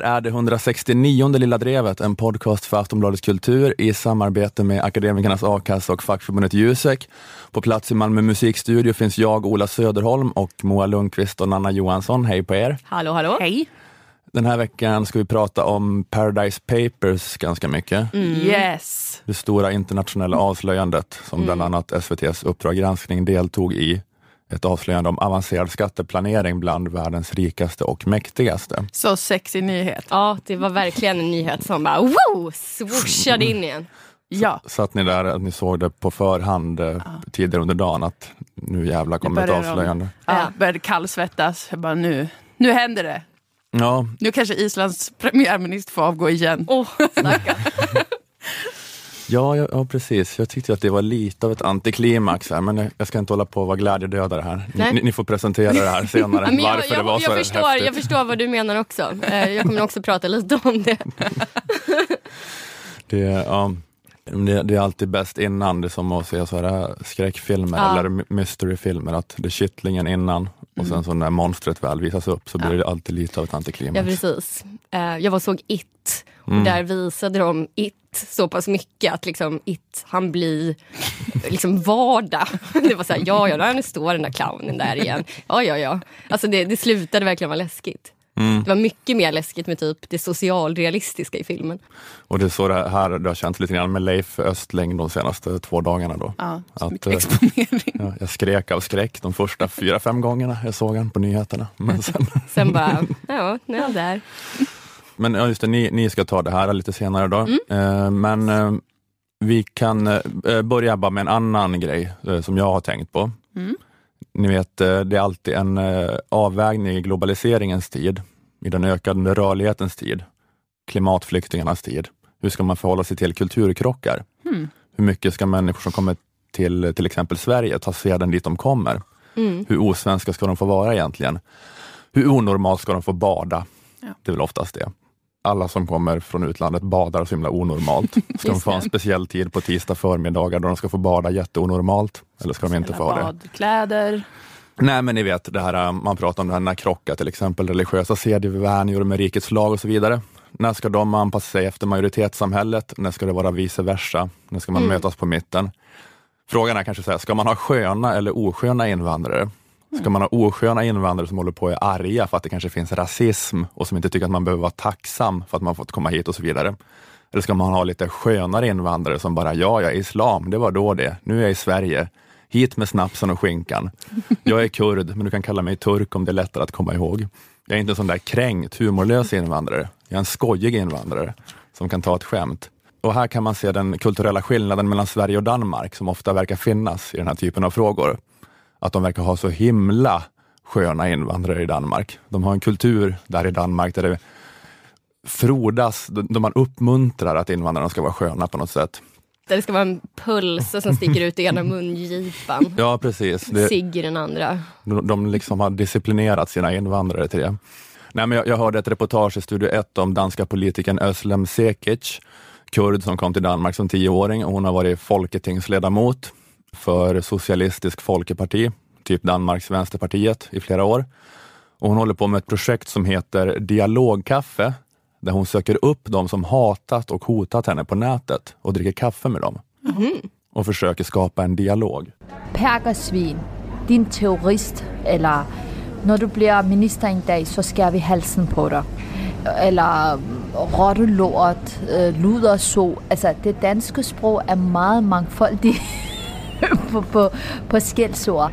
Det här är det 169 Lilla Drevet, en podcast för Aftonbladet Kultur i samarbete med Akademikernas A-kassa och fackförbundet Jusek. På plats i Malmö musikstudio finns jag, Ola Söderholm och Moa Lundqvist och Nanna Johansson. Hej på er! Hallå, hallå! Hej! Den här veckan ska vi prata om Paradise Papers ganska mycket. Mm. Yes! Det stora internationella avslöjandet som bland annat SVTs Uppdrag granskning deltog i ett avslöjande om avancerad skatteplanering bland världens rikaste och mäktigaste. Så sexig nyhet. Ja, det var verkligen en nyhet som bara wow, swooshade in igen. Ja. Satt ni där att ni såg det på förhand eh, tidigare under dagen att nu jävlar kommer ett avslöjande? Ja, Ja. började kallsvettas. Jag bara, nu, nu händer det. Ja, Nu kanske Islands premiärminister får avgå igen. Stackarn. ja, ja, ja, precis. Jag tyckte att det var lite av ett antiklimax här, men jag, ska inte hålla på och vara glädjedödare här. Ni, ni, får presentera det här senare, Ja, jag, varför det jag, var så jag, förstår, häftigt. jag förstår vad du menar också. Eh, Jag kommer också prata lite om det. Det, ja, det, det är alltid bäst innan, det är som att se så här skräckfilmer Ja. eller my- mysteryfilmer, att det är kittlingen innan och sen så när monstret väl visas upp så blir det alltid lite av ett antiklimax. Ja, precis. Eh, Jag var såg It och Mm. där visade de It så pass mycket att liksom It han blir liksom vardag. Det var så här, ja, ja, där står den där clownen där igen. Ja, ja, ja. Alltså det, det slutade verkligen vara läskigt. Mm. Det var mycket mer läskigt med typ det socialrealistiska i filmen. Och det är så det här det har känts lite grann med Leif Östling de senaste två dagarna. Då. Ja, så Att, mycket eh, exponering. Ja, jag skrek av skräck de första fyra, fem gångerna jag såg han på nyheterna. Men, sen, Sen bara, ja, nu är han där. Men ja, just det, ni, ni ska ta det här lite senare då. Eh, men eh, vi kan eh, börja bara med en annan grej som jag har tänkt på. Mm. Ni vet, det är alltid en avvägning i globaliseringens tid, i den ökande rörlighetens tid, klimatflyktingarnas tid. Hur ska man förhålla sig till kulturkrockar? Mm. Hur mycket ska människor som kommer till till exempel Sverige ta seden dit de kommer? Mm. Hur osvenska ska de få vara egentligen? Hur onormalt ska de få bada? Ja. Det är väl oftast det. Alla som kommer från utlandet badar så himla onormalt. Ska de få en speciell tid på tisdag förmiddagar då de ska få bada jätteonormalt? Eller ska de inte få Eller det? Badkläder. Nej men ni vet, det här, äh, man pratar om det här när krockar till exempel religiösa sedvänjor med rikets lag och så vidare. När ska de anpassa sig efter majoritetssamhället? När ska det vara vice versa? När ska man Mm. mötas på mitten? Frågan är kanske så här, ska man ha sköna eller osköna invandrare? Ska man ha osköna invandrare som håller på och är arga för att det kanske finns rasism och som inte tycker att man behöver vara tacksam för att man fått komma hit och så vidare? Eller ska man ha lite skönare invandrare som bara, ja, jag är islam, det var då det, nu är jag i Sverige, hit med snapsen och skinkan. Jag är kurd, men du kan kalla mig turk om det är lättare att komma ihåg. Jag är inte en sån där kränkt, humorlös invandrare. Jag är en skojig invandrare som kan ta ett skämt. Och här kan man se den kulturella skillnaden mellan Sverige och Danmark som ofta verkar finnas i den här typen av frågor. Att de verkar ha så himla sköna invandrare i Danmark. De har en kultur där i Danmark där det frodas, där man uppmuntrar att invandrarna ska vara sköna på något sätt. Där det ska vara en pulse som sticker ut i ena mungipan. Ja, precis. Det, Sigg den andra. de, de liksom har disciplinerat sina invandrare till det. Nej, men jag, jag hörde ett reportage i Studio 1 om danska politikern Özlem Cekic, kurd som kom till Danmark som tioåring och hon har varit folketingsledamot för Socialistisk Folkeparti, typ Danmarks Vänsterpartiet, i flera år. Och hon håller på med ett projekt som heter Dialogkaffe, där hon söker upp de som hatat och hotat henne på nätet och dricker kaffe med dem. Och försöker skapa en dialog. Perkersvin, din terrorist, eller når du bliver minister en dag, så skærer vi halsen på dig. Eller rottelort, øh, luderso. Altså, det danske sprog er meget mangfoldigt på, på, på skældsord.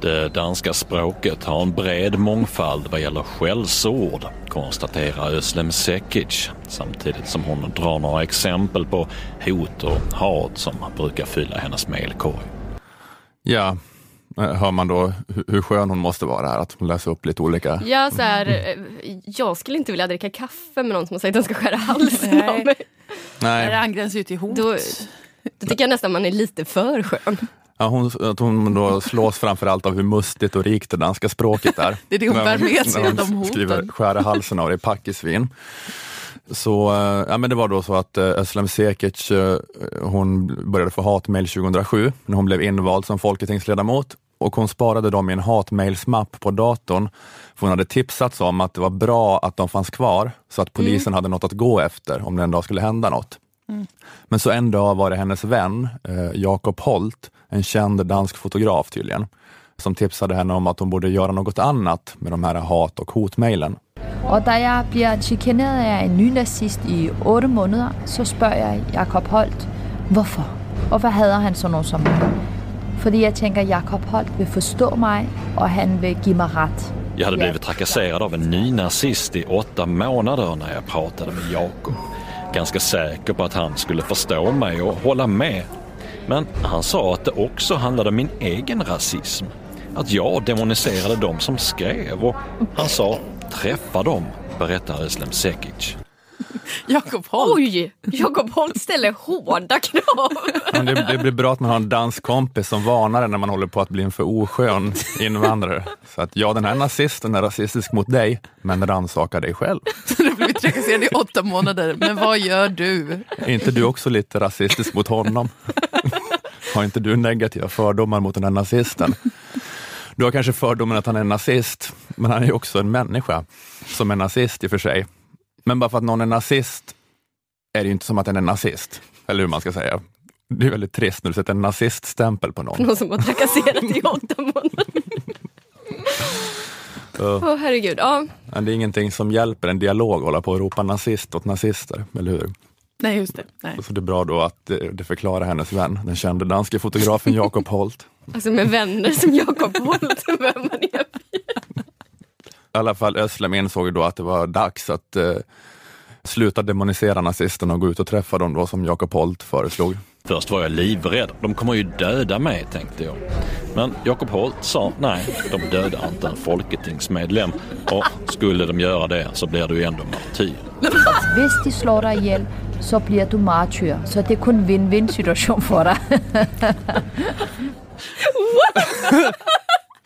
Det danska språket har en bred mångfald vad gäller skällsord, konstaterar Özlem Cekic samtidigt som hon drar några exempel på hot och hat som brukar fylla hennes mejlkorg. Ja, eh, hör man då hu- hur skön hon måste vara här, att hon läser upp lite olika... Ja, så här, eh, jag skulle inte vilja dricka kaffe med någon som har sagt att de ska skära halsen Nej. av mig. Det Nej, angränsar ju till hot. Då, då tycker jag nästan man är lite för skön. ja, hon, att hon då slås framförallt av hur mustigt och rikt det danska språket är. Det är det hon bär med sig, när de skriver skära halsen av dig packisvin. Så eh, ja, men det var då så att eh, Özlem Cekic, eh, hon började få hatmejl 2007 när hon blev invald som folketingsledamot. och hon sparade dem i en hatmailsmapp på datorn. För hon hade tipsats om att det var bra att de fanns kvar så att polisen hade något att gå efter om det en dag skulle hända något. Men så en dag var det hennes vän eh, Jakob Holt, en känd dansk fotograf tydligen, som tipsade henne om att hon borde göra något annat med de här hat och hotmailen. Og da jeg bliver chikaneret af en ny nazist i 8 måneder, så spørger jeg Jakob Holt? Og hvad hader han sådan noget som mig? Fordi jeg tænker, Jakob Holt vil forstå mig, og han vil give mig ret. Jag hade blivit trakasserad av en ny nazist i åtta månader när jag pratade med Jakob. Ganska säker på att han skulle förstå mig och hålla med. Men han sa att det också handlade om min egen rasism. Att jag demoniserade dem som skrev och han sa träffa dem, berättar Özlem Sekic. Jakob Holt. Oj! Jakob Holt ställer hårda krav. Men det, det blir bra att man har en dansk kompis som varnar en när man håller på att bli en för oskön invandrare. Så att ja, den här nazisten är rasistisk mot dig, men rannsaka dig själv. Trakasserad i åtta månader. Men vad gör du? Är inte du också lite rasistisk mot honom? Har inte du negativa fördomar mot den här nazisten? Du har kanske fördomen att han är en nazist, men han är ju också en människa som är nazist i och för sig. Men bara för att någon är nazist är det ju inte som att den är nazist, eller hur man ska säga. Det är väldigt trist när du sätter en naziststämpel på någon. Någon som har trakasserat i åtta månader. Åh herregud. Ja. Men det är ingenting som hjälper en dialog att hålla på och ropa nazist åt nazister, eller hur? Nej, just det. Nej. Så det är bra då att det, det förklarar hennes vän, den kände danske fotografen Jakob Holt. Alltså med vänner som Jakob Holt. vem man är. I alla fall Özlem insåg ju då att det var dags att eh, sluta demonisera nazisterna och gå ut och träffa dem då som Jakob Holt föreslog. Först var jag livrädd. De kommer ju döda mig, tänkte jag. Men Jakob Holt sa nej, de dödar inte en folketingsmedlem. Och skulle de göra det så blir du ändå martyr. Hvis de slår dig ihjel, så bliver du martyr. Så det kun en win-win situation for dig.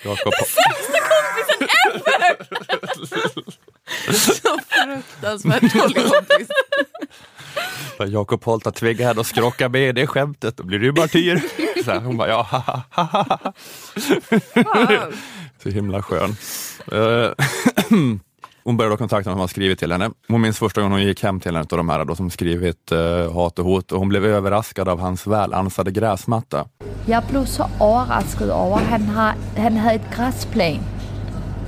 Jakob, Så fruktansvärt dålig kompis. Jakob Holt har tvingat att skrocka med det skämtet, då blir du martyr. Så här, hon bara, ja, ha, ha, ha, ha. Så himla skön. Eh, Hon började då kontakta någon som har skrivit till henne. Hon minns första gången hon gick hem till en av de här då, som skrivit uh, hat och hot och hon blev överraskad av hans välansade gräsmatta. Jeg blev så overrasket over, at han, har, han havde et græsplan.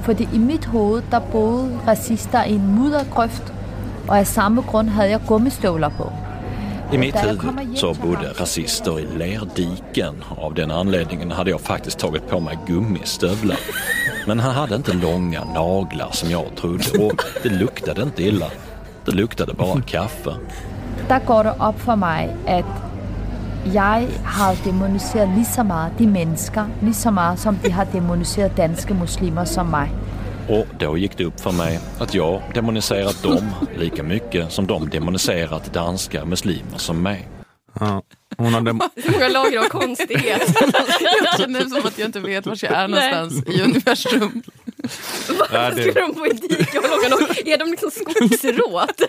Fordi i mit hoved, der boede racister i en muddergrøft, og af samme grund havde jeg gummistøvler på. I mitt Där jag huvud så bodde rasister i lerdiken. Av den anledningen hade jag faktiskt tagit på mig gummistövlar. Men han hade inte långa naglar som jag trodde och det luktade inte illa. Det luktade bara kaffe. Der går det op for mig, at jeg har demoniseret lige så meget de mennesker, lige så meget som de har demoniseret danske muslimer som mig. Och då gick det upp för mig att jag demoniserat dem lika mycket som de demoniserat danska muslimer som mig. Ja. Hon hade, Så många lager av konstighet. Jag känner som att jag inte vet var jag är någonstans i universum. Ja, det- Ska de på ett dike och långa lång- Är de liksom skogsråt?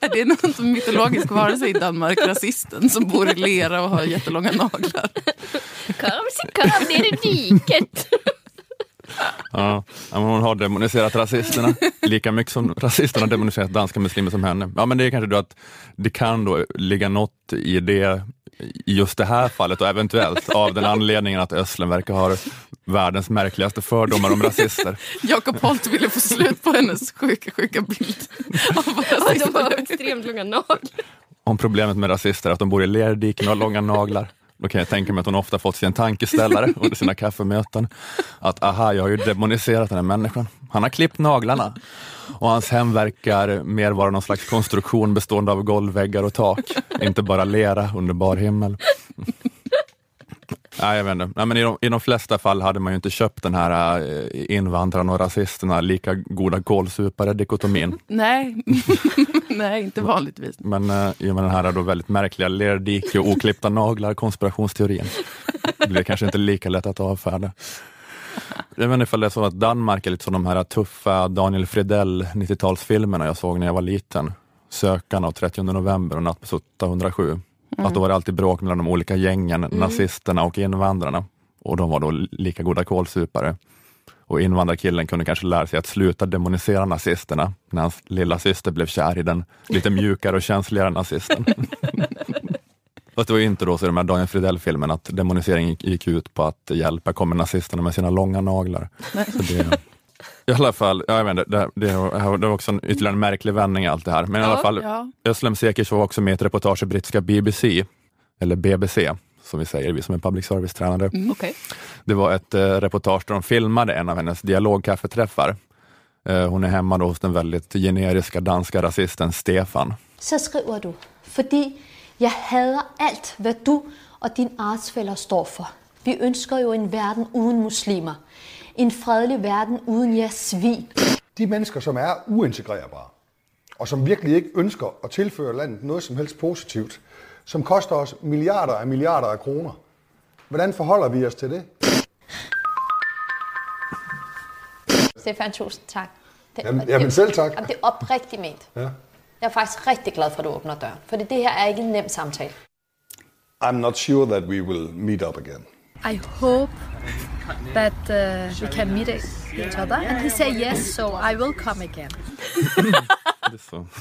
Är det någon som mytologisk varelse i Danmark, rasisten, som bor i lera och har jättelånga naglar? Kom, så kom ner i diket. Ja, hon har demoniserat rasisterna lika mycket som rasisterna har demoniserat danska muslimer som henne. Ja, men det är kanske då att det kan då ligga något i det i just det här fallet och eventuellt av den anledningen att Östlund verkar ha världens märkligaste fördomar om rasister. Jakob Holt ville få slut på hennes sjuka, sjuka bild de har extremt långa naglar. Om problemet med rasister är att de bor i lerdiken och har långa naglar. Då kan jag tänka mig att hon ofta fått sig en tankeställare under sina kaffemöten. Att aha, jag har ju demoniserat den här människan. Han har klippt naglarna. Och hans hem verkar mer vara någon slags konstruktion bestående av golvväggar och tak. Inte bara lera under bar himmel. Nej, jag vet inte. Nej, men i, de, I de flesta fall hade man ju inte köpt den här äh, invandrarna och rasisterna lika goda kålsupare-dikotomin. Nej. Nej, inte vanligtvis. Men äh, i och med den här då väldigt märkliga lerdike och oklippta naglar konspirationsteorin blir det kanske inte lika lätt att avfärda. Jag vet inte ifall det är så att Danmark är lite som de här tuffa Daniel Fredell 90-talsfilmerna jag såg när jag var liten. Sökarna och 30 november och Natt på 807. Mm. Att då var det alltid bråk mellan de olika gängen, mm. nazisterna och invandrarna. Och de var då lika goda kolsupare. Och invandrarkillen kunde kanske lära sig att sluta demonisera nazisterna när hans lilla syster blev kär i den lite mjukare och känsligare nazisten. Fast det var ju inte då så i de här Daniel Fridell-filmen att demoniseringen gick ut på att hjälpa kommer nazisterna med sina långa naglar. Så det, i alla fall, ja, jag vet inte, det, det, det var också en ytterligare en märklig vändning i allt det här. Men i alla fall, Ja. Özlem Cekic var också med i ett reportage i brittiska BBC, eller BBC, som vi säger, vi som är public service-tränare. Okej. Det var ett eh, reportage där de filmade en av hennes dialogkaffeträffar. Eh, hon är hemma då hos den väldigt generiska danska rasisten Stefan. så skriver du, fordi jeg hader alt, hvad du og din artsfæller står for. Vi ønsker jo en verden uden muslimer. En fredelig verden uden jeres svin. De mennesker, som er uintegrerbare, og som virkelig ikke ønsker at tilføre landet noget som helst positivt, som koster os milliarder af milliarder af kroner. Hvordan forholder vi os til det? Stefan, tusind tak. Det, Jamen, jamen selv tak. Jamen, det er oprigtigt ment. Ja. Jeg er faktisk rigtig glad for, at du åbner døren. For det her er ikke en nem samtale. I'm not sure that we will meet up again. I hope that uh, we can meet each other. And he said yes, so I will come again. Det så.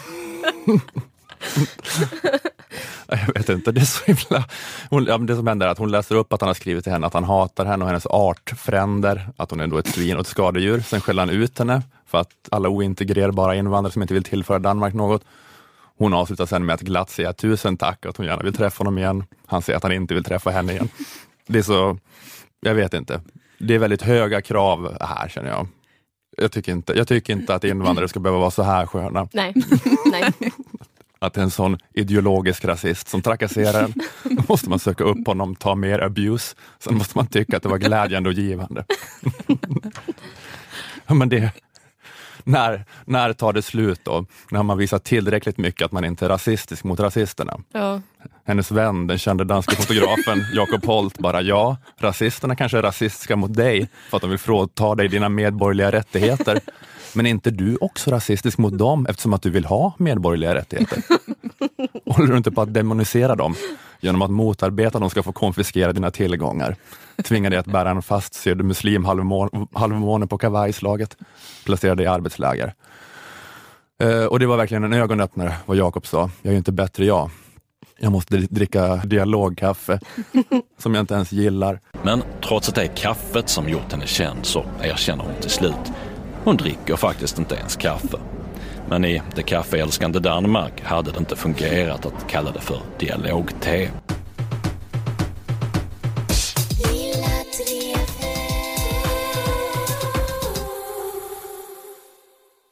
Jag vet inte, det är så himla... Hon, ja, det som händer är att hon läser upp att han har skrivit till henne att han hatar henne och hennes artfränder, att hon är då ett svin och ett skadedjur. Sen skäller han ut henne för att alla ointegrerbara invandrare som inte vill tillföra Danmark något. Hon avslutar sen med att glatt säga tusen tack och att hon gärna vill träffa honom igen. Han säger att han inte vill träffa henne igen. Det är så, jag vet inte. Det är väldigt höga krav här känner jag. Jag tycker inte, jag tycker inte att invandrare ska behöva vara så här sköna. Nej. Nej. att det är en sån ideologisk rasist som trakasserar en. Då måste man söka upp honom, ta mer abuse. Sen måste man tycka att det var glädjande och givande. Men det, när, när tar det slut då? När man visar tillräckligt mycket att man inte är rasistisk mot rasisterna. Ja. Hennes vän, den kände danske fotografen Jakob Holt, bara ja, rasisterna kanske är rasistiska mot dig för att de vill frånta dig dina medborgerliga rättigheter. Men är inte du också rasistisk mot dem eftersom att du vill ha medborgerliga rättigheter? Håller du inte på att demonisera dem genom att motarbeta att de ska få konfiskera dina tillgångar? Tvinga dig att bära en fastsydd muslimhalvmåne på kavajslaget, placera dig i arbetsläger. Eh, och det var verkligen en ögonöppnare vad Jakob sa. Jag är ju inte bättre jag. Jag måste dricka dialogkaffe som jag inte ens gillar. Men trots att det är kaffet som gjort henne känd så erkänner hon till slut. Hon dricker faktiskt inte ens kaffe. Men i det kaffeälskande Danmark hade det inte fungerat att kalla det för dialogte.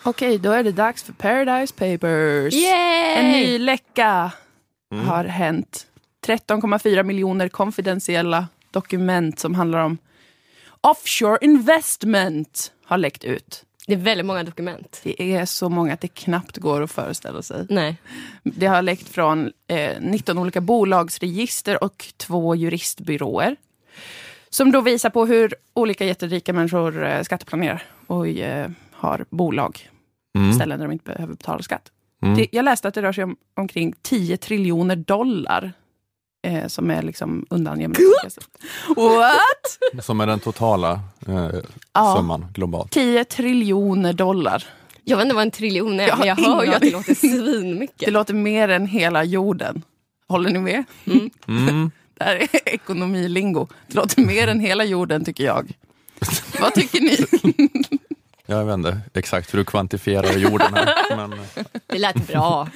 Okej, då är det dags för Paradise Papers. Yay! En ny läcka har hänt. 13,4 miljoner konfidentiella dokument som handlar om offshore investment har läckt ut. Det är väldigt många dokument. Det är så många att det knappt går att föreställa sig. Nej. Det har läckt från eh, 19 olika bolagsregister och två juristbyråer. Som då visar på hur olika jätterika människor eh, skatteplanerar och eh, har bolag. Ställen där de inte behöver betala skatt. Det, jag läste att det rör sig om omkring 10 triljoner dollar. Eh, som är liksom undangömda. What? Som är den totala eh, Ja. summan globalt. 10 triljoner dollar. Jag vet inte vad en triljon är, Jag har men jag hör ju att det låter svinmycket. Det låter mer än hela jorden. Håller ni med? Mm. Det här är ekonomilingo. Det låter mer än hela jorden tycker jag. Vad tycker ni? Jag vet inte exakt hur du kvantifierar jorden här, men eh, Det lät bra.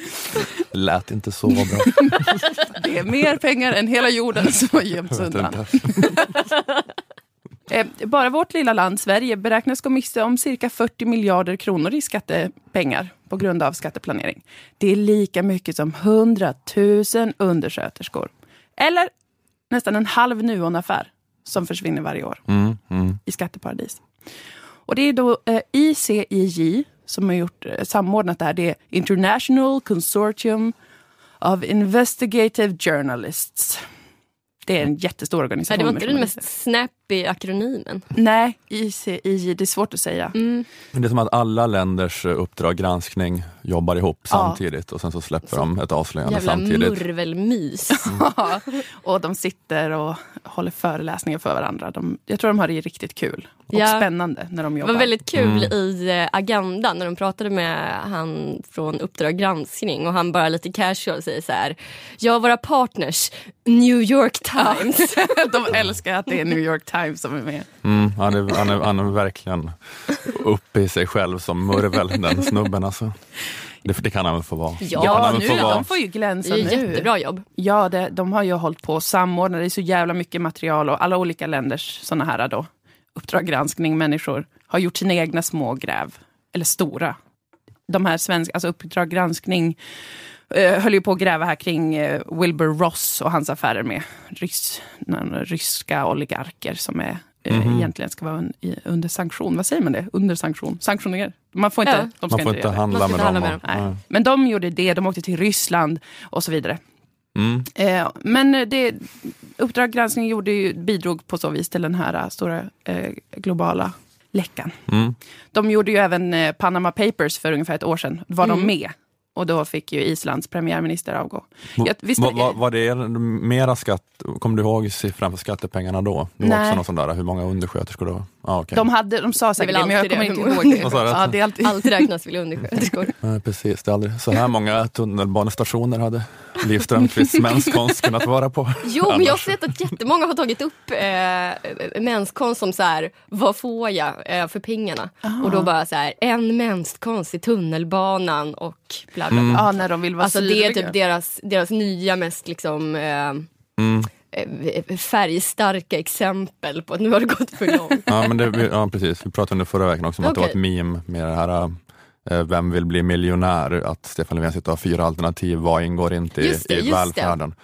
det lät inte så bra. Det är mer pengar än hela jorden som har gömts undan. Eh, Bara vårt lilla land, Sverige, beräknas gå miste om cirka 40 miljarder kronor i skattepengar på grund av skatteplanering. Det är lika mycket som 100 000 undersköterskor. Eller nästan en halv Nuon-affär som försvinner varje år Mm, mm. i skatteparadis. Och det är då eh, ICIJ som har gjort, eh, samordnat det här. Det är International Consortium of Investigative Journalists. Det är en jättestor Nej, organisation. det var inte den mest i akronymen? Nej, ICI, det är svårt att säga. Mm. Men Det är som att alla länders eh, Uppdrag granskning jobbar ihop samtidigt och sen så släpper de ett avslöjande Jävla samtidigt. murvelmys. och de sitter och håller föreläsningar för varandra. De, jag tror de har det riktigt kul och Ja. spännande när de Det jobbar. var väldigt kul Mm. i eh, Agenda när de pratade med han från Uppdrag granskning och han bara lite casual säger så här. Ja, våra partners, New York Times. de älskar att det är New York Times som är med. Mm, han, är, han, är, han är verkligen uppe i sig själv som murvel, den snubben. Alltså. Det, det kan han väl få vara. Ja, det kan han nu, få vara. de får ju Det glänsa nu. jättebra jobb. Ja, det, de har ju hållit på att samordna. Det är så jävla mycket material och alla olika länders såna här då, Uppdrag granskning människor har gjort sina egna små gräv. Eller stora. De här svenska, alltså Uppdrag granskning höll ju på att gräva här kring eh, Wilbur Ross och hans affärer med rys, ryska oligarker som är, eh, Mhm. egentligen ska vara un, under sanktion. Vad säger man det? Under sanktion? Sanktioner? Man får inte, Ja. de ska Man får inte inte handla Man ska med dem. handla med Nej. Men de gjorde det, de åkte till Ryssland och så vidare. Mm. Eh, men det, Uppdrag granskning gjorde ju, bidrog på så vis till den här eh, stora eh, globala läckan. Mm. De gjorde ju även eh, Panama Papers för ungefär ett år sedan. Var Mm. de med. Och då fick ju Islands premiärminister avgå. Ja, visst- Var, var, var det mera skatt, kommer du ihåg siffran för skattepengarna då? Det var Nej. också någon sån där, hur många undersköterskor det var? Ah, okay. De, hade, de sa säkert det, men jag kommer det. inte ihåg det. Ja, det är alltid, Allt räknas väl undersköterskor. Nej, precis, det är aldrig så här många tunnelbanestationer hade Liv Strömquists mänskonst kunnat vara på. Jo, men jag har sett att jättemånga har tagit upp eh, menskonst som så här, vad får jag eh, för pengarna? Och då bara så här, en menskonst i tunnelbanan och bla bla bla. ja, när de vill vara Alltså det är typ deras, deras nya mest liksom eh, Mm. Eh, färgstarka exempel på att nu har det gått för långt. Ja, men det, ja, precis. Vi pratade under förra veckan också om att det var ett meme med det här eh, Vem vill bli miljonär? Att Stefan Löfven sitter och har fyra alternativ, vad ingår inte i, Just det, i just det. välfärden?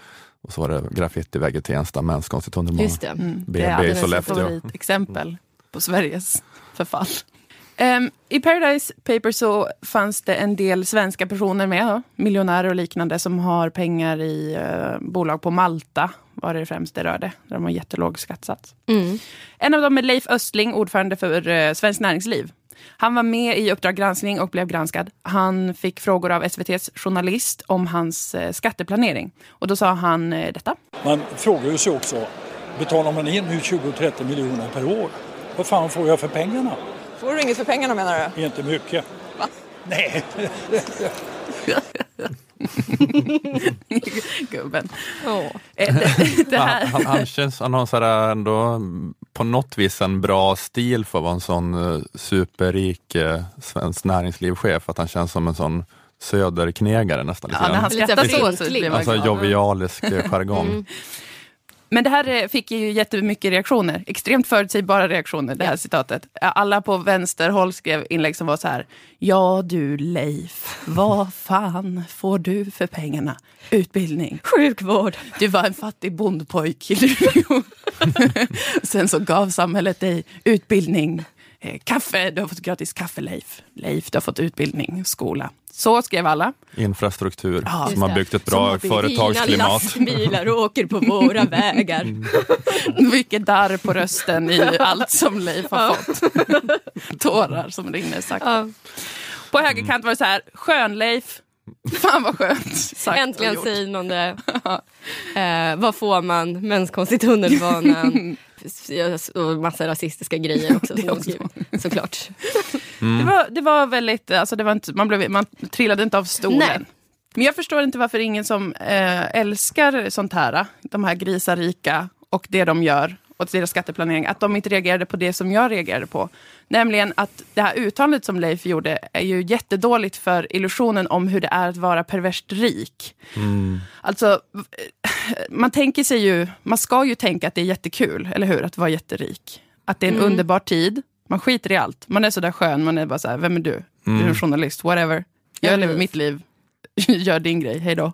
Och så var det graffiti i Tensta, mänskonst i tunnelbanan. Just det. Mm, det BB är alldeles Sollefteå. ett favoritexempel på Sveriges förfall. Ehm, I Paradise Paper så fanns det en del svenska personer med, då, miljonärer och liknande, som har pengar i eh, bolag på Malta, var det främst det rörde, där de har jättelåg skattsats. Mm. En av dem är Leif Östling, ordförande för eh, Svenskt Näringsliv. Han var med i Uppdrag granskning och blev granskad. Han fick frågor av SVTs journalist om hans eh, skatteplanering. Och då sa han eh, detta. Man frågar ju sig också, betalar man in nu 20-30 miljoner per år? Vad fan får jag för pengarna? Får du inget för pengarna menar du? Inte mycket. Va? Nej, Gubben. Eh, det, det här. Han, han, han känns, han har så här ändå på något vis en bra stil för att vara en sån eh, superrik eh, svensk näringslivschef. Att han känns som en sån söderknegare nästan. Ja, när han Lite skrattar så så blir man Alltså jovialisk eh, jargong. Mm. Men det här eh, fick ju jättemycket reaktioner. Extremt förutsägbara reaktioner, det här Ja. citatet. Alla på vänsterhåll skrev inlägg som var så här. Ja du Leif, vad fan får du för pengarna? Utbildning. Sjukvård. Du var en fattig bondpojk Luleå. Sen så gav samhället dig utbildning. Eh, Kaffe, du har fått gratis kaffe Leif. Leif, du har fått utbildning, skola. Så skrev alla. Infrastruktur Ja, som har byggt ett Som bra har byggt Fina företagsklimat. lastbilar åker på våra vägar. Mycket darr på rösten i allt som Leif har fått. Tårar som rinner sakta. Ja. På högerkant var det så här, skön-Leif. Fan vad skönt sagt och Äntligen säger någon det. Eh, vad får man? Menskonst i tunnelbanan. Och massa rasistiska grejer också. Som de skriver. Såklart. Det, var, det var väldigt, alltså det var inte, man, blev, man trillade inte av stolen. Nej. Men jag förstår inte varför ingen som eh, älskar sånt här, de här grisarika och det de gör och deras skatteplanering, att de inte reagerade på det som jag reagerade på. Nämligen att det här uttalandet som Leif gjorde är ju jättedåligt för illusionen om hur det är att vara perverst rik. Alltså, man tänker sig ju, man ska ju tänka att det är jättekul, eller hur? Att vara jätterik. Att det är en Mm. underbar tid. Man skiter i allt. Man är sådär skön, man är bara så här, vem är du? Du är en journalist, whatever. Jag Ja, lever mitt liv. Gör din grej, hej då.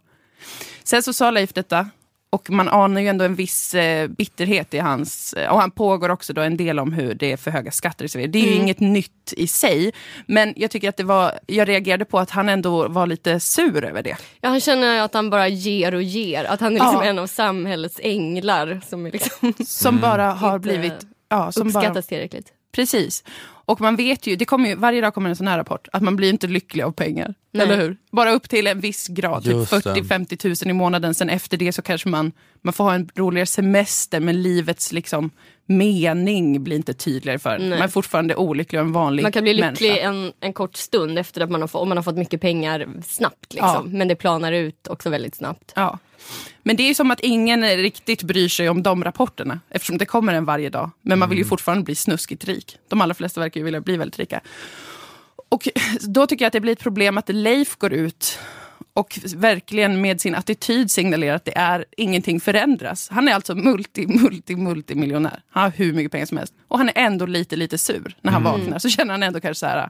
Sen så sa Leif detta. Och man anar ju ändå en viss eh, bitterhet i hans... Eh, och han pågår också då en del om hur det är för höga skatter i Sverige. Det är ju Mm. inget nytt i sig. Men jag tycker att det var... Jag reagerade på att han ändå var lite sur över det. Ja, han känner att han bara ger och ger. Att han är liksom Ja. en av samhällets änglar. Som är liksom Som bara har Inte- blivit Ja, som Uppskattas bara, tillräckligt. Precis. Och man vet ju, det kommer ju, varje dag kommer en sån här rapport, att man blir inte lycklig av pengar. Nej. Eller hur? Bara upp till en viss grad, typ Just det. 40-50 tusen i månaden. Sen efter det så kanske man, man får ha en roligare semester, men livets liksom mening blir inte tydligare för. Nej. Man är fortfarande olycklig och en vanlig Man kan bli lycklig en, en kort stund efter att man har, fått, om man har fått mycket pengar snabbt. Liksom. Ja. Men det planar ut också väldigt snabbt. Ja. Men det är som att ingen riktigt bryr sig om de rapporterna, eftersom det kommer en varje dag. Men man vill ju fortfarande bli snuskigt rik. De allra flesta verkar ju vilja bli väldigt rika. Och då tycker jag att det blir ett problem att Leif går ut och verkligen med sin attityd signalerar att det är ingenting förändras. Han är alltså multi, multi, multimiljonär. Han har hur mycket pengar som helst. Och han är ändå lite, lite sur när han vaknar. Så känner han ändå kanske så här,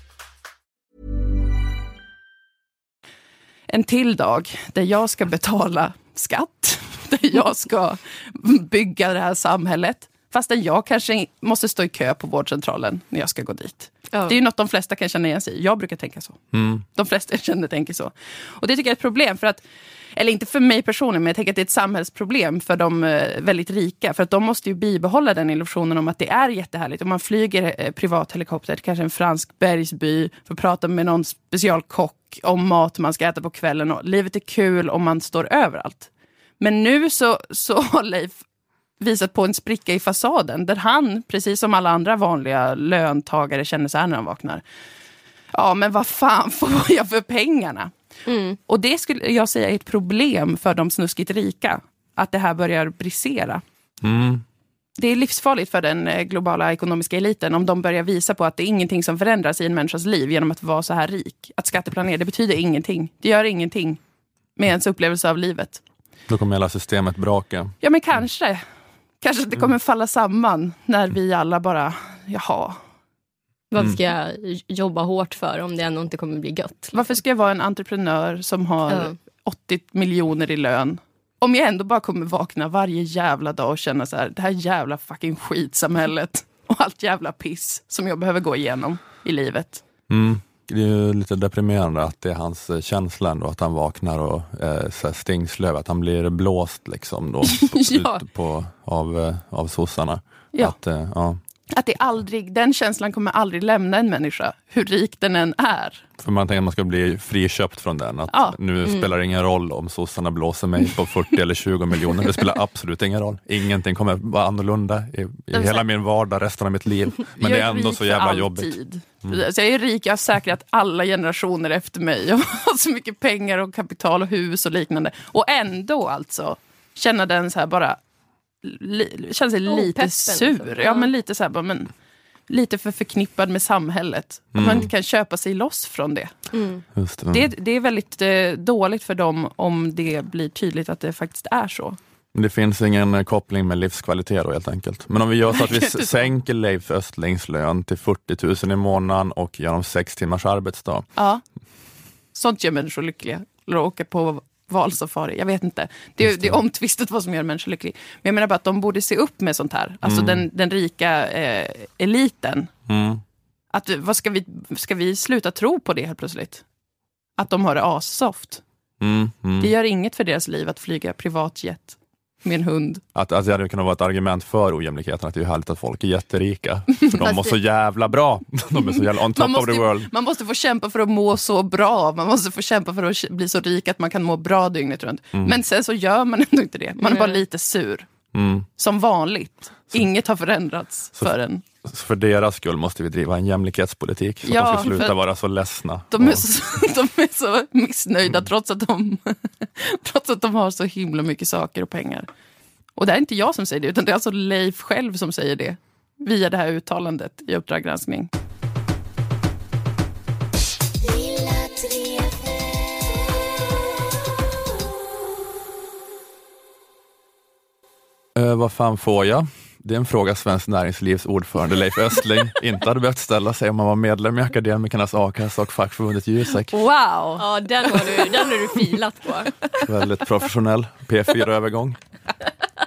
En till dag där jag ska betala skatt, där jag ska bygga det här samhället. Fastän jag kanske måste stå i kö på vårdcentralen när jag ska gå dit. Ja. Det är ju något de flesta kan känna igen sig i. Jag brukar tänka så. De flesta jag känner tänker så. Och det tycker jag är ett problem. för att eller inte för mig personligen, men jag tänker att det är ett samhällsproblem för de eh, väldigt rika. För att de måste ju bibehålla den illusionen om att det är jättehärligt. Om man flyger eh, privat helikopter till kanske en fransk bergsby för att prata med någon specialkock om mat man ska äta på kvällen. Och livet är kul om man står överallt. Men nu så, så har Leif visat på en spricka i fasaden där han, precis som alla andra vanliga löntagare, känner så här när han vaknar. Ja, men vad fan får jag för pengarna? Och det skulle jag säga är ett problem för de snuskigt rika. Att det här börjar brisera. Mm. Det är livsfarligt för den eh, globala ekonomiska eliten om de börjar visa på att det är ingenting som förändras i en människas liv genom att vara så här rik. Att skatteplanera, det betyder ingenting. Det gör ingenting med ens upplevelse av livet. Då kommer hela systemet braka. Ja, men kanske. Kanske att det kommer falla samman när vi alla bara, jaha. Varför Mm. ska jag jobba hårt för om det ändå inte kommer bli gött? Varför ska jag vara en entreprenör som har Ja. 80 miljoner i lön? Om jag ändå bara kommer vakna varje jävla dag och känna så här, det här jävla fucking skitsamhället och allt jävla piss som jag behöver gå igenom i livet. Mm. Det är ju lite deprimerande att det är hans eh, känsla ändå, att han vaknar och eh, så här stingslöv, att han blir blåst liksom då, på, Ja. ut på, av, eh, av sossarna. Ja. Att, eh, ja. Att det aldrig, den känslan kommer aldrig lämna en människa, hur rik den än är. För man tänker att man ska bli friköpt från den. Att Ja. Nu spelar det ingen roll om sossarna blåser mig på 40 eller 20 miljoner. Det spelar absolut ingen roll. Ingenting kommer vara annorlunda i, i hela min vardag resten av mitt liv. Men jag det är ändå så jävla alltid. jobbigt. Så jag är rik, jag har säkrat alla generationer efter mig. Jag har så mycket pengar och kapital och hus och liknande. Och ändå alltså känna den så här bara, li, känna sig lite Opeppen, sur. liksom. Ja, Ja. men lite så här, men, lite för förknippad med samhället. Att man inte kan köpa sig loss från det. Just det. Det, det är väldigt eh, dåligt för dem om det blir tydligt att det faktiskt är så. Det finns ingen eh, koppling med livskvalitet då helt enkelt. Men om vi gör så att vi sänker Leif Östlings lön till 40 000 i månaden och gör dem sex timmars arbetsdag. Ja. Sånt gör människor lyckliga. Eller åka på valsafari. Jag vet inte. Det det. det är omtvistat vad som gör människor lyckliga. Men jag menar bara att de borde se upp med sånt här. Alltså Mm. den, den rika eh, eliten. Mm. Att, vad ska, vi, ska vi sluta tro på det helt plötsligt? Att de har det assoft. Mm. Mm. Det gör inget för deras liv att flyga privatjet med en hund. Att, att det hade kunnat vara ett argument för ojämlikheten, att det är härligt att folk är jätterika. För de mår så jävla bra. De är så jävla on top Man of the måste, world. man måste få kämpa för att må så bra. Man måste få kämpa för att bli så rik att man kan må bra dygnet runt. Men sen så gör man ändå inte det. Man är bara lite sur. Mm. Som vanligt. Inget har förändrats för en. För deras skull måste vi driva en jämlikhetspolitik, så Ja, att de ska sluta vara så ledsna. De är så, de är så missnöjda trots att, de, trots att de har så himla mycket saker och pengar. Och det är inte jag som säger det, utan det är alltså Leif själv som säger det. Via det här uttalandet i Uppdrag granskning. Eh, vad fan får jag? Det är en fråga Svenskt Näringslivs ordförande Leif Östling inte hade behövt ställa sig om han var medlem i Akademikernas a-kassa och fackförbundet Jusek. Wow! Ja, den har du, den har du filat på. Väldigt professionell P4-övergång.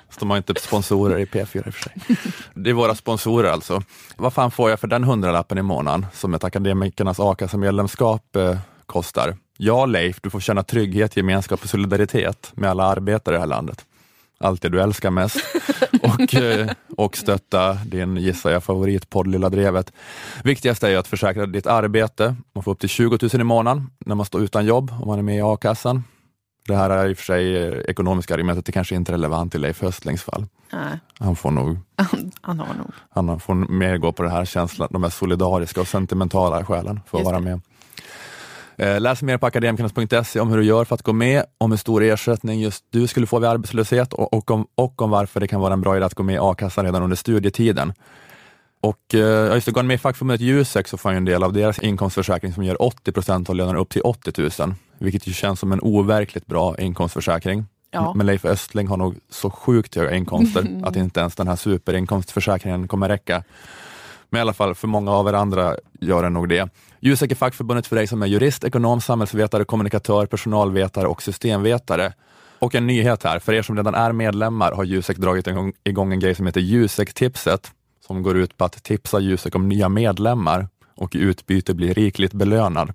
Fast de har inte sponsorer i P4 i och för sig. Det är våra sponsorer alltså. Vad fan får jag för den hundralappen i månaden som ett Akademikernas a-kassamedlemskap eh, kostar? Ja, Leif, du får känna trygghet, gemenskap och solidaritet med alla arbetare i det här landet. Allt det du älskar mest. Och, eh, och stötta din, gissar jag, favoritpodd Lilla Drevet. Viktigast är ju att försäkra ditt arbete. Man får upp till 20 000 i månaden när man står utan jobb, om man är med i a-kassan. Det här är i och för sig eh, ekonomiska argumentet, det kanske inte är relevant i Leif Östlings fall. Nej, Han får nog, han har nog. han får mer gå på det här känslan, de här solidariska och sentimentala skälen för att Just vara det. med. Eh, Läs mer på akademikernas.se om hur du gör för att gå med, om hur stor ersättning just du skulle få vid arbetslöshet och, och, om, och om varför det kan vara en bra idé att gå med i a-kassan redan under studietiden. Och eh, ja, just det, går man med i fackförbundet Jusek så får ju en del av deras inkomstförsäkring som ger 80 procent av lönen upp till 80 000, vilket ju känns som en overkligt bra inkomstförsäkring. Ja. Men Leif Östling har nog så sjukt höga inkomster att inte ens den här superinkomstförsäkringen kommer räcka. Men i alla fall för många av er andra gör den nog det. Jusek är fackförbundet för dig som är jurist, ekonom, samhällsvetare, kommunikatör, personalvetare och systemvetare. Och en nyhet här, för er som redan är medlemmar har Jusek dragit igång, en grej som heter Jusek-tipset, som går ut på att tipsa Jusek om nya medlemmar och i utbyte bli rikligt belönad.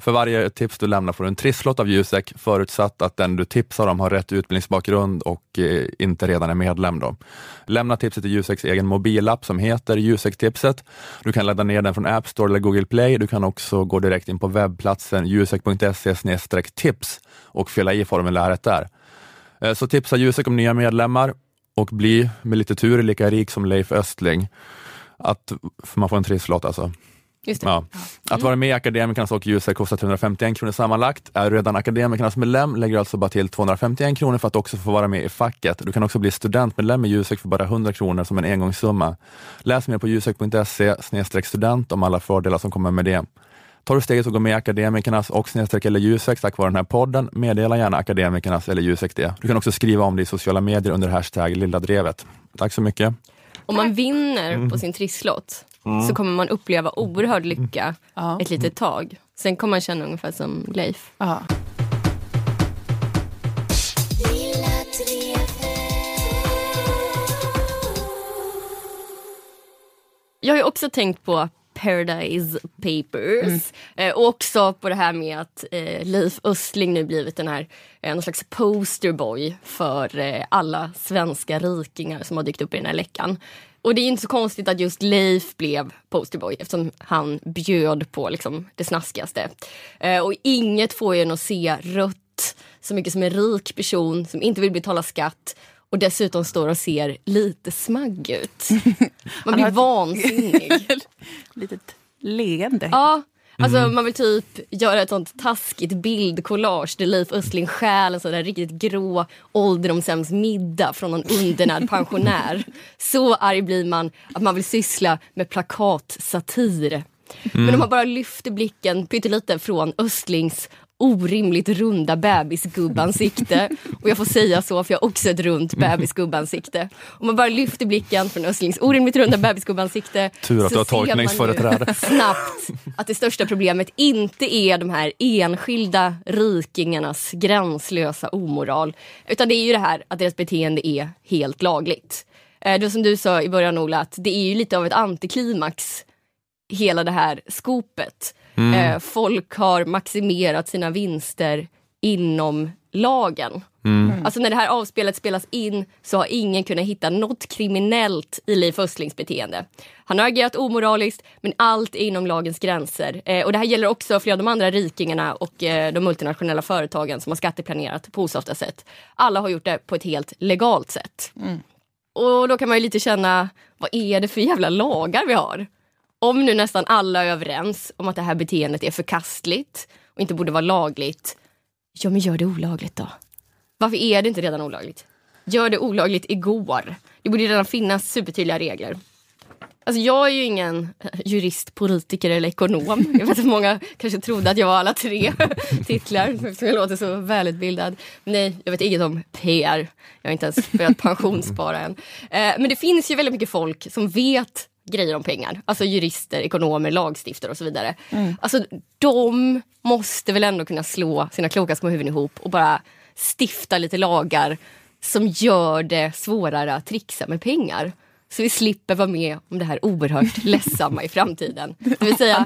För varje tips du lämnar får du en trisslott av Jusek, förutsatt att den du tipsar om har rätt utbildningsbakgrund och eh, inte redan är medlem. Då. Lämna tipset till Juseks egen mobilapp som heter Jusek-tipset. Du kan ladda ner den från App Store eller Google Play. Du kan också gå direkt in på webbplatsen jusek.se tips och fylla i formuläret där. Eh, Så tipsa Jusek om nya medlemmar och bli med lite tur lika rik som Leif Östling. Att, för man får en trisslott alltså. Ja. Att vara med i Akademikernas och Jusek kostar 351 kronor sammanlagt. Är du redan Akademikernas medlem lägger du alltså bara till 251 kronor för att också få vara med i facket. Du kan också bli studentmedlem i Jusek för bara 100 kronor som en engångssumma. Läs mer på jusek.se student om alla fördelar som kommer med det. Tar du steget och går med i Akademikernas och snedstreck eller Jusek tack vare den här podden, meddela gärna Akademikernas eller Jusek det. Du kan också skriva om det i sociala medier under hashtag Lilla Drevet. Tack så mycket. Om man vinner Mm. på sin trisslott så kommer man uppleva oerhörd lycka Ja. ett litet tag. Sen kommer man känna ungefär som Leif. Ja. Jag har ju också tänkt på Paradise Papers. Mm. Eh, och också på det här med att eh, Leif Östling nu blivit den här, eh, någon slags posterboy för eh, alla svenska rikingar som har dykt upp i den här läckan. Och det är inte så konstigt att just Leif blev posterboy eftersom han bjöd på liksom, det snaskigaste. Eh, och inget får ju en att se rött så mycket som en rik person som inte vill betala skatt och dessutom står och ser lite smagg ut. Man blir vansinnig. Litet leende. Ja, alltså man vill typ göra ett sånt taskigt bildkollage där Leif Östling stjäl en sån där riktigt grå ålderdomshemsmiddag middag från någon undernärd pensionär. Så arg blir man att man vill syssla med plakatsatir. Men om man bara lyfter blicken pyttelite från Östlings orimligt runda bebisgubbansikte. Och jag får säga så för jag har också ett runt bebisgubbansikte. Om man bara lyfter blicken från Östlings orimligt runda bebisgubbansikte. Tur att du har tolkningsföreträde. snabbt att det största problemet inte är de här enskilda rikingarnas gränslösa omoral. Utan det är ju det här att deras beteende är helt lagligt. Eh, Det som du sa i början Ola, att det är ju lite av ett antiklimax hela det här skopet. Eh, folk har maximerat sina vinster inom lagen. Alltså när det här avspelet spelas in så har ingen kunnat hitta något kriminellt i Leif Östlings beteende. Han har agerat omoraliskt men allt är inom lagens gränser. Eh, och det här gäller också flera av de andra rikingarna och eh, de multinationella företagen som har skatteplanerat på osofta sätt. Alla har gjort det på ett helt legalt sätt. Och då kan man ju lite känna, vad är det för jävla lagar vi har? Om nu nästan alla är överens om att det här beteendet är förkastligt och inte borde vara lagligt, ja men gör det olagligt då. Varför är det inte redan olagligt? Gör det olagligt igår. Det borde redan finnas supertydliga regler. Alltså jag är ju ingen jurist, politiker eller ekonom. Jag vet att många kanske trodde att jag var alla tre titlar eftersom jag låter så välutbildad. Nej, jag vet inget om PR. Jag har inte ens börjat pensionsspara än. Eh, men det finns ju väldigt mycket folk som vet grejer om pengar. Alltså jurister, ekonomer, lagstiftare och så vidare. Mm. Alltså de måste väl ändå kunna slå sina kloka små huvuden ihop och bara stifta lite lagar som gör det svårare att trixa med pengar. Så vi slipper vara med om det här oerhört ledsamma i framtiden. Det vill säga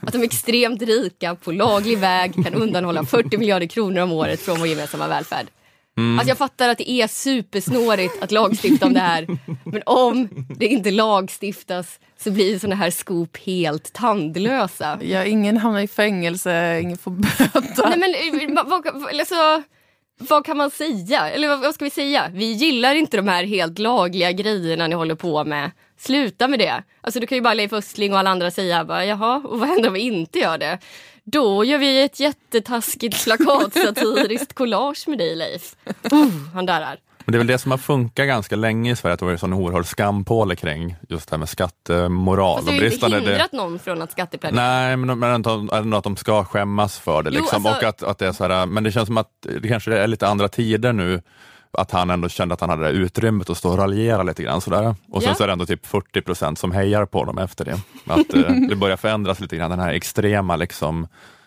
att de extremt rika på laglig väg kan undanhålla 40 miljarder kronor om året från vår gemensamma välfärd. Mm. Alltså jag fattar att det är supersnårigt att lagstifta om det här. Men om det inte lagstiftas så blir såna här skop helt tandlösa. Ja, ingen hamnar i fängelse, ingen får böta. Nej, men, vad, vad, alltså, vad kan man säga? Eller vad, vad ska vi säga? Vi gillar inte de här helt lagliga grejerna ni håller på med. Sluta med det. Alltså du kan ju bara Leif Östling och alla andra säga bara, jaha, och vad händer om vi inte gör det? Då gör vi ett jättetaskigt plakatsatiriskt collage med dig Leif. Uh, han där är. Men det är väl det som har funkat ganska länge i Sverige, att det var en sån oerhörd skampåle kring just det här med skattemoral. Fast det har ju inte hindrat det... någon från att skatteplanera. Nej, men, men ändå att de ska skämmas för det. Liksom. Jo, alltså... och att, att det är så här, men det känns som att det kanske är lite andra tider nu att han ändå kände att han hade det utrymmet att stå och raljera lite grann sådär. Och sen ja. så är det ändå typ 40 procent som hejar på dem efter det. Att eh, det börjar förändras lite grann, den här extrema liksom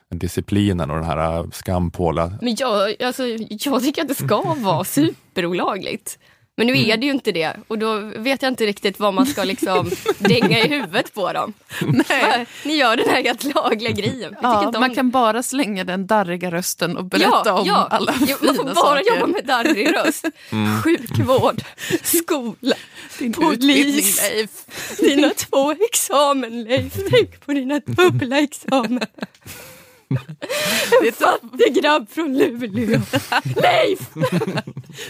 disciplinen och den här äh, skampåla. Men jag, alltså, jag tycker att det ska vara superolagligt. Men nu är mm. det ju inte det och då vet jag inte riktigt vad man ska liksom dänga i huvudet på dem. Nej. Ni gör den här helt lagliga grejen. Ja, man om... kan bara slänga den darriga rösten och berätta ja, om ja. alla fina saker. Man får bara saker. jobba med darrig röst. Mm. Sjukvård, skola, Din polis, Leif. dina två examen Leif. Tänk på dina dubbla examen. En fattig grabb från Luleå. Leif!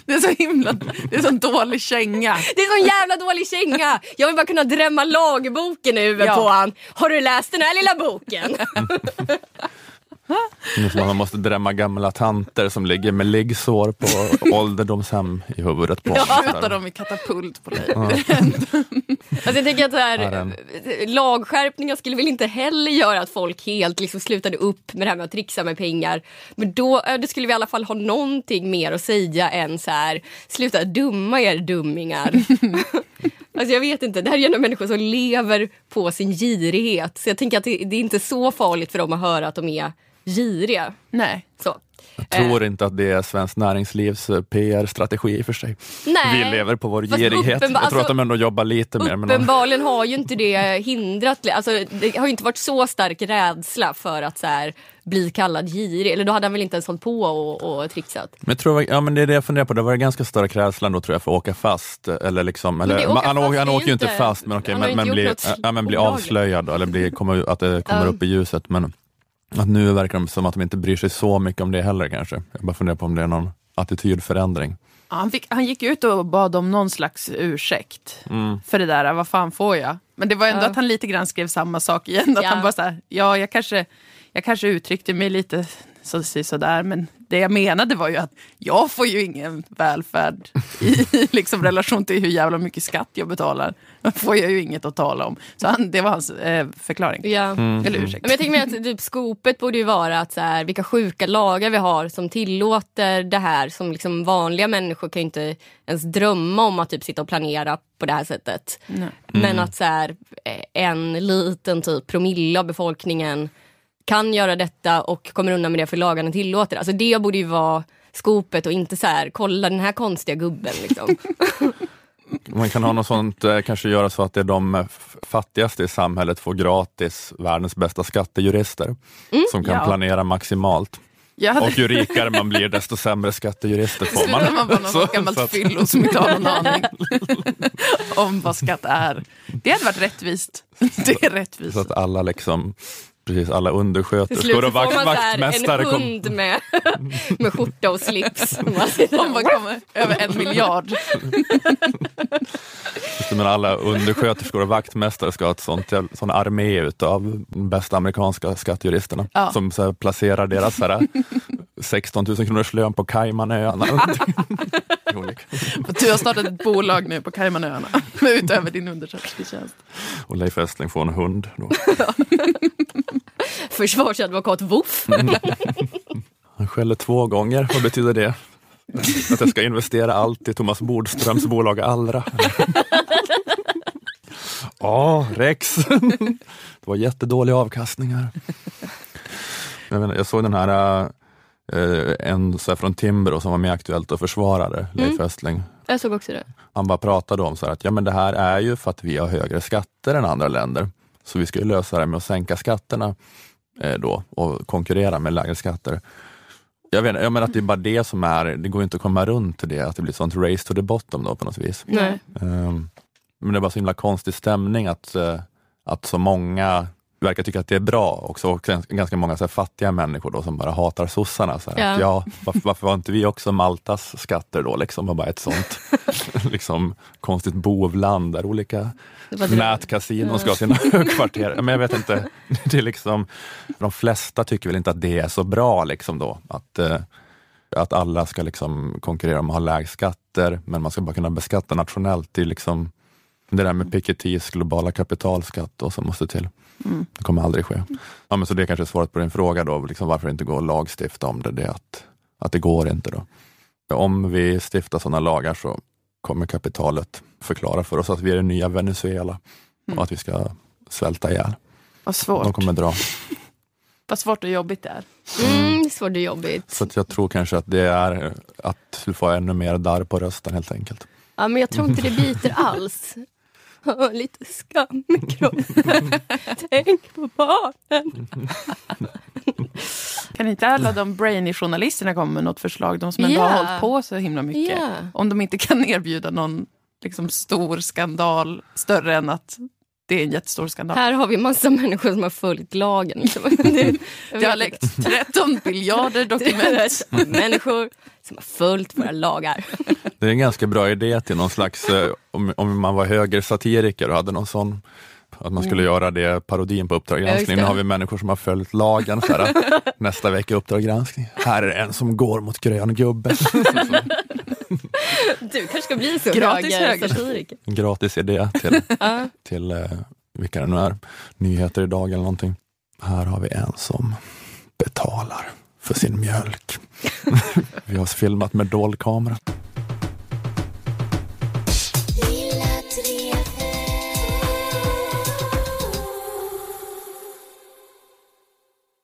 Det är så himla, det är så dålig känga. Det är så jävla dålig känga. Jag vill bara kunna drämma lagboken i huvudet ja. på han. Har du läst den här lilla boken? man måste drämma gamla tanter som ligger med liggsår på ålderdomshem i huvudet på Ja, skjuta dem i katapult på dig. Ja. alltså jag tänker att här, lagskärpningar skulle väl inte heller göra att folk helt liksom slutade upp med det här med att trixa med pengar. Men då det skulle vi i alla fall ha någonting mer att säga än så här, sluta dumma er dummingar. Alltså jag vet inte, det här är ju människor som lever på sin girighet. Så jag tänker att det, det, är inte så farligt för dem att höra att de är giriga. Nej. Så. Jag tror eh. inte att det är Svenskt Näringslivs eh, PR-strategi i och för sig. Nej. Vi lever på vår girighet. Jag tror alltså, att de ändå jobbar lite mer Uppenbarligen har ju inte det hindrat, alltså, det har ju inte varit så stark rädsla för att så här, bli kallad girig. Eller då hade han väl inte ens hållit på och, och trixat. Men, jag tror, ja, men det är det jag funderar på, det var en ganska stark rädsla då tror jag för att åka fast. Eller liksom, eller, man, han, åker, han åker ju inte fast men, okay, men, men, bli, ja, men bli avslöjad eller bli, komma, att det kommer um. upp i ljuset. Men, att nu verkar det som att de inte bryr sig så mycket om det heller kanske. Jag bara funderar på om det är någon attitydförändring. Ja, han, fick, han gick ut och bad om någon slags ursäkt mm. för det där, vad fan får jag? Men det var ändå ja. att han lite grann skrev samma sak igen. Att ja. han bara så här, ja jag kanske, jag kanske uttryckte mig lite så, sådär. Men det jag menade var ju att jag får ju ingen välfärd i liksom, relation till hur jävla mycket skatt jag betalar. Då får jag ju inget att tala om. Så han, det var hans eh, förklaring. Ja. Mm. Eller ursäkt. Men jag tänker mig att typ, skopet borde ju vara att så här, vilka sjuka lagar vi har som tillåter det här. Som liksom vanliga människor kan ju inte ens drömma om att typ sitta och planera på det här sättet. Mm. Men att så här, en liten typ promille av befolkningen kan göra detta och kommer undan med det för lagarna tillåter. Alltså det borde ju vara skopet och inte så här, kolla den här konstiga gubben. Liksom. Man kan ha något sånt, eh, kanske göra så att det är de fattigaste i samhället får gratis världens bästa skattejurister mm, som kan ja. planera maximalt. Hade... Och ju rikare man blir desto sämre skattejurister får man. man vara något gammalt att... fyllo som inte har någon aning om vad skatt är. Det hade varit rättvist. Det är rättvist. Så att alla liksom precis alla undersköterskor och vakt, vaktmästare. En hund med, med skjorta och slips. Om man kommer över en miljard. men alla undersköterskor och vaktmästare ska ha ett sånt, sån armé av de bästa amerikanska skattejuristerna ja. som så här, placerar deras så här, 16 000 kronors lön på Caymanöarna. du har startat ett bolag nu på Caymanöarna utöver din underskötersketjänst. Och Leif Östling får en hund. Då. Försvarsadvokat Woof. Han skäller två gånger, vad betyder det? Att jag ska investera allt i Thomas Bodströms bolag Allra. Ja, Rex. Det var jättedåliga avkastningar. Jag, menar, jag såg den här, eh, en så från Timbro som var med Aktuellt och försvarade Leif mm. Östling. Jag såg också det. Han bara pratade om så att ja, men det här är ju för att vi har högre skatter än andra länder. Så vi ska lösa det med att sänka skatterna eh, då och konkurrera med lägre skatter. Jag, vet, jag menar att det är bara det som är, det går inte att komma runt det, att det blir sånt race to the bottom då på något vis. Nej. Um, men det är bara så himla konstig stämning att, uh, att så många verkar tycka att det är bra också. Och ganska många så fattiga människor då, som bara hatar sossarna. Så ja. Att, ja, varför, varför var inte vi också Maltas skatter då? Liksom, och bara ett sånt liksom, konstigt bovland där olika nätkasinon ska ha sina högkvarter. Men jag vet inte, det är liksom, de flesta tycker väl inte att det är så bra liksom då. Att, eh, att alla ska liksom konkurrera om att ha lägre skatter, men man ska bara kunna beskatta nationellt. Det är liksom det där med Pikettys globala kapitalskatt och som måste till. Mm. Det kommer aldrig ske. Ja, men så det är kanske svaret på din fråga då, liksom varför det inte går att lagstifta om det. Det är att, att det går inte då. Om vi stiftar sådana lagar så kommer kapitalet förklara för oss att vi är det nya Venezuela mm. och att vi ska svälta ihjäl. Vad svårt. De kommer dra. Vad svårt och jobbigt det är. Mm, svårt och jobbigt. Så jag tror kanske att det är att du får ännu mer darr på rösten helt enkelt. Ja, men jag tror inte det biter alls. Lite skam i kroppen. Tänk på barnen. Kan inte alla de brainy-journalisterna komma med något förslag? De som ändå yeah. har hållit på så himla mycket. Yeah. Om de inte kan erbjuda någon liksom, stor skandal större än att det är en jättestor skandal. Här har vi massa människor som har följt lagen. det har läckt 13 miljarder dokument. människor som har följt våra lagar. Det är en ganska bra idé till någon slags, eh, om, om man var högersatiriker och hade någon sån att man skulle mm. göra det parodin på Uppdrag granskning. Nu har vi människor som har följt lagen. Så här, nästa vecka Uppdrag granskning. Här är en som går mot grön gubbe. du kanske ska bli så Gratis högersatiriker. En gratis idé till, till eh, vilka det nu är. Nyheter idag eller någonting. Här har vi en som betalar för sin mjölk. vi har filmat med dold kamera.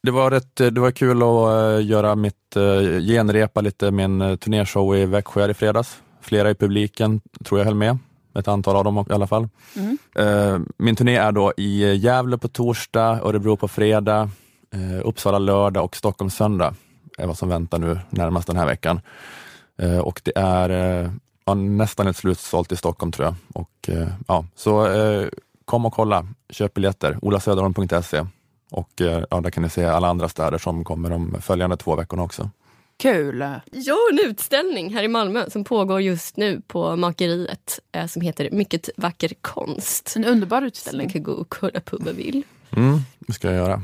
Det var, rätt, det var kul att uh, göra mitt, uh, genrepa lite min uh, turnéshow i Växjö i fredags. Flera i publiken tror jag höll med, ett antal av dem i alla fall. Mm. Min turné är då i Gävle på torsdag, Örebro på fredag, Uppsala lördag och Stockholm söndag är vad som väntar nu närmast den här veckan. och det är ja, nästan ett slutsålt i Stockholm tror jag. Och, ja, så kom och kolla, köp biljetter, olasöderholm.se och eh, ja, där kan ni se alla andra städer som kommer de följande två veckorna också. Kul! Ja, en utställning här i Malmö som pågår just nu på Makeriet eh, som heter Mycket vacker konst. En underbar utställning. Som man kan gå och kolla på om man vill. Mm, det ska jag göra.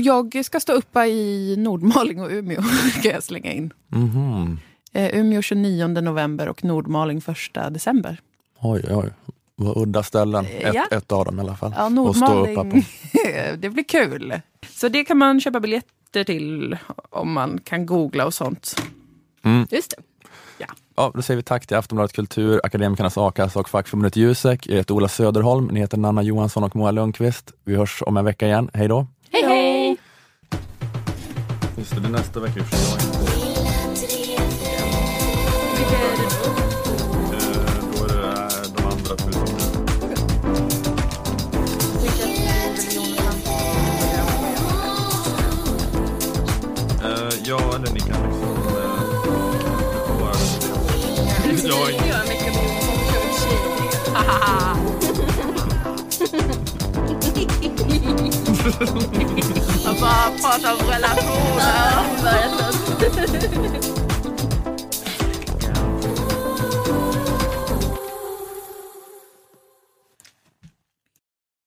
Jag ska stå uppe i Nordmaling och Umeå, kan jag slänga in. Mm -hmm. Umeå 29 november och Nordmaling 1 december. Oj, oj var udda ställen. Ett, ja. ett av dem i alla fall. Ja, Nordmaling. det blir kul. Så det kan man köpa biljetter till om man kan googla och sånt. Mm. Just det. Ja. Ja, då säger vi tack till Aftonbladet Kultur, Akademikernas a-kassa och fackförbundet Jusek. Jag heter Ola Söderholm, ni heter Nanna Johansson och Moa Lundqvist. Vi hörs om en vecka igen. Hej då! Hej hej! Just det, det är nästa vecka i Ja, eller ni kan liksom... Eh. Jag har ingen... Jag bara pratar om relationer.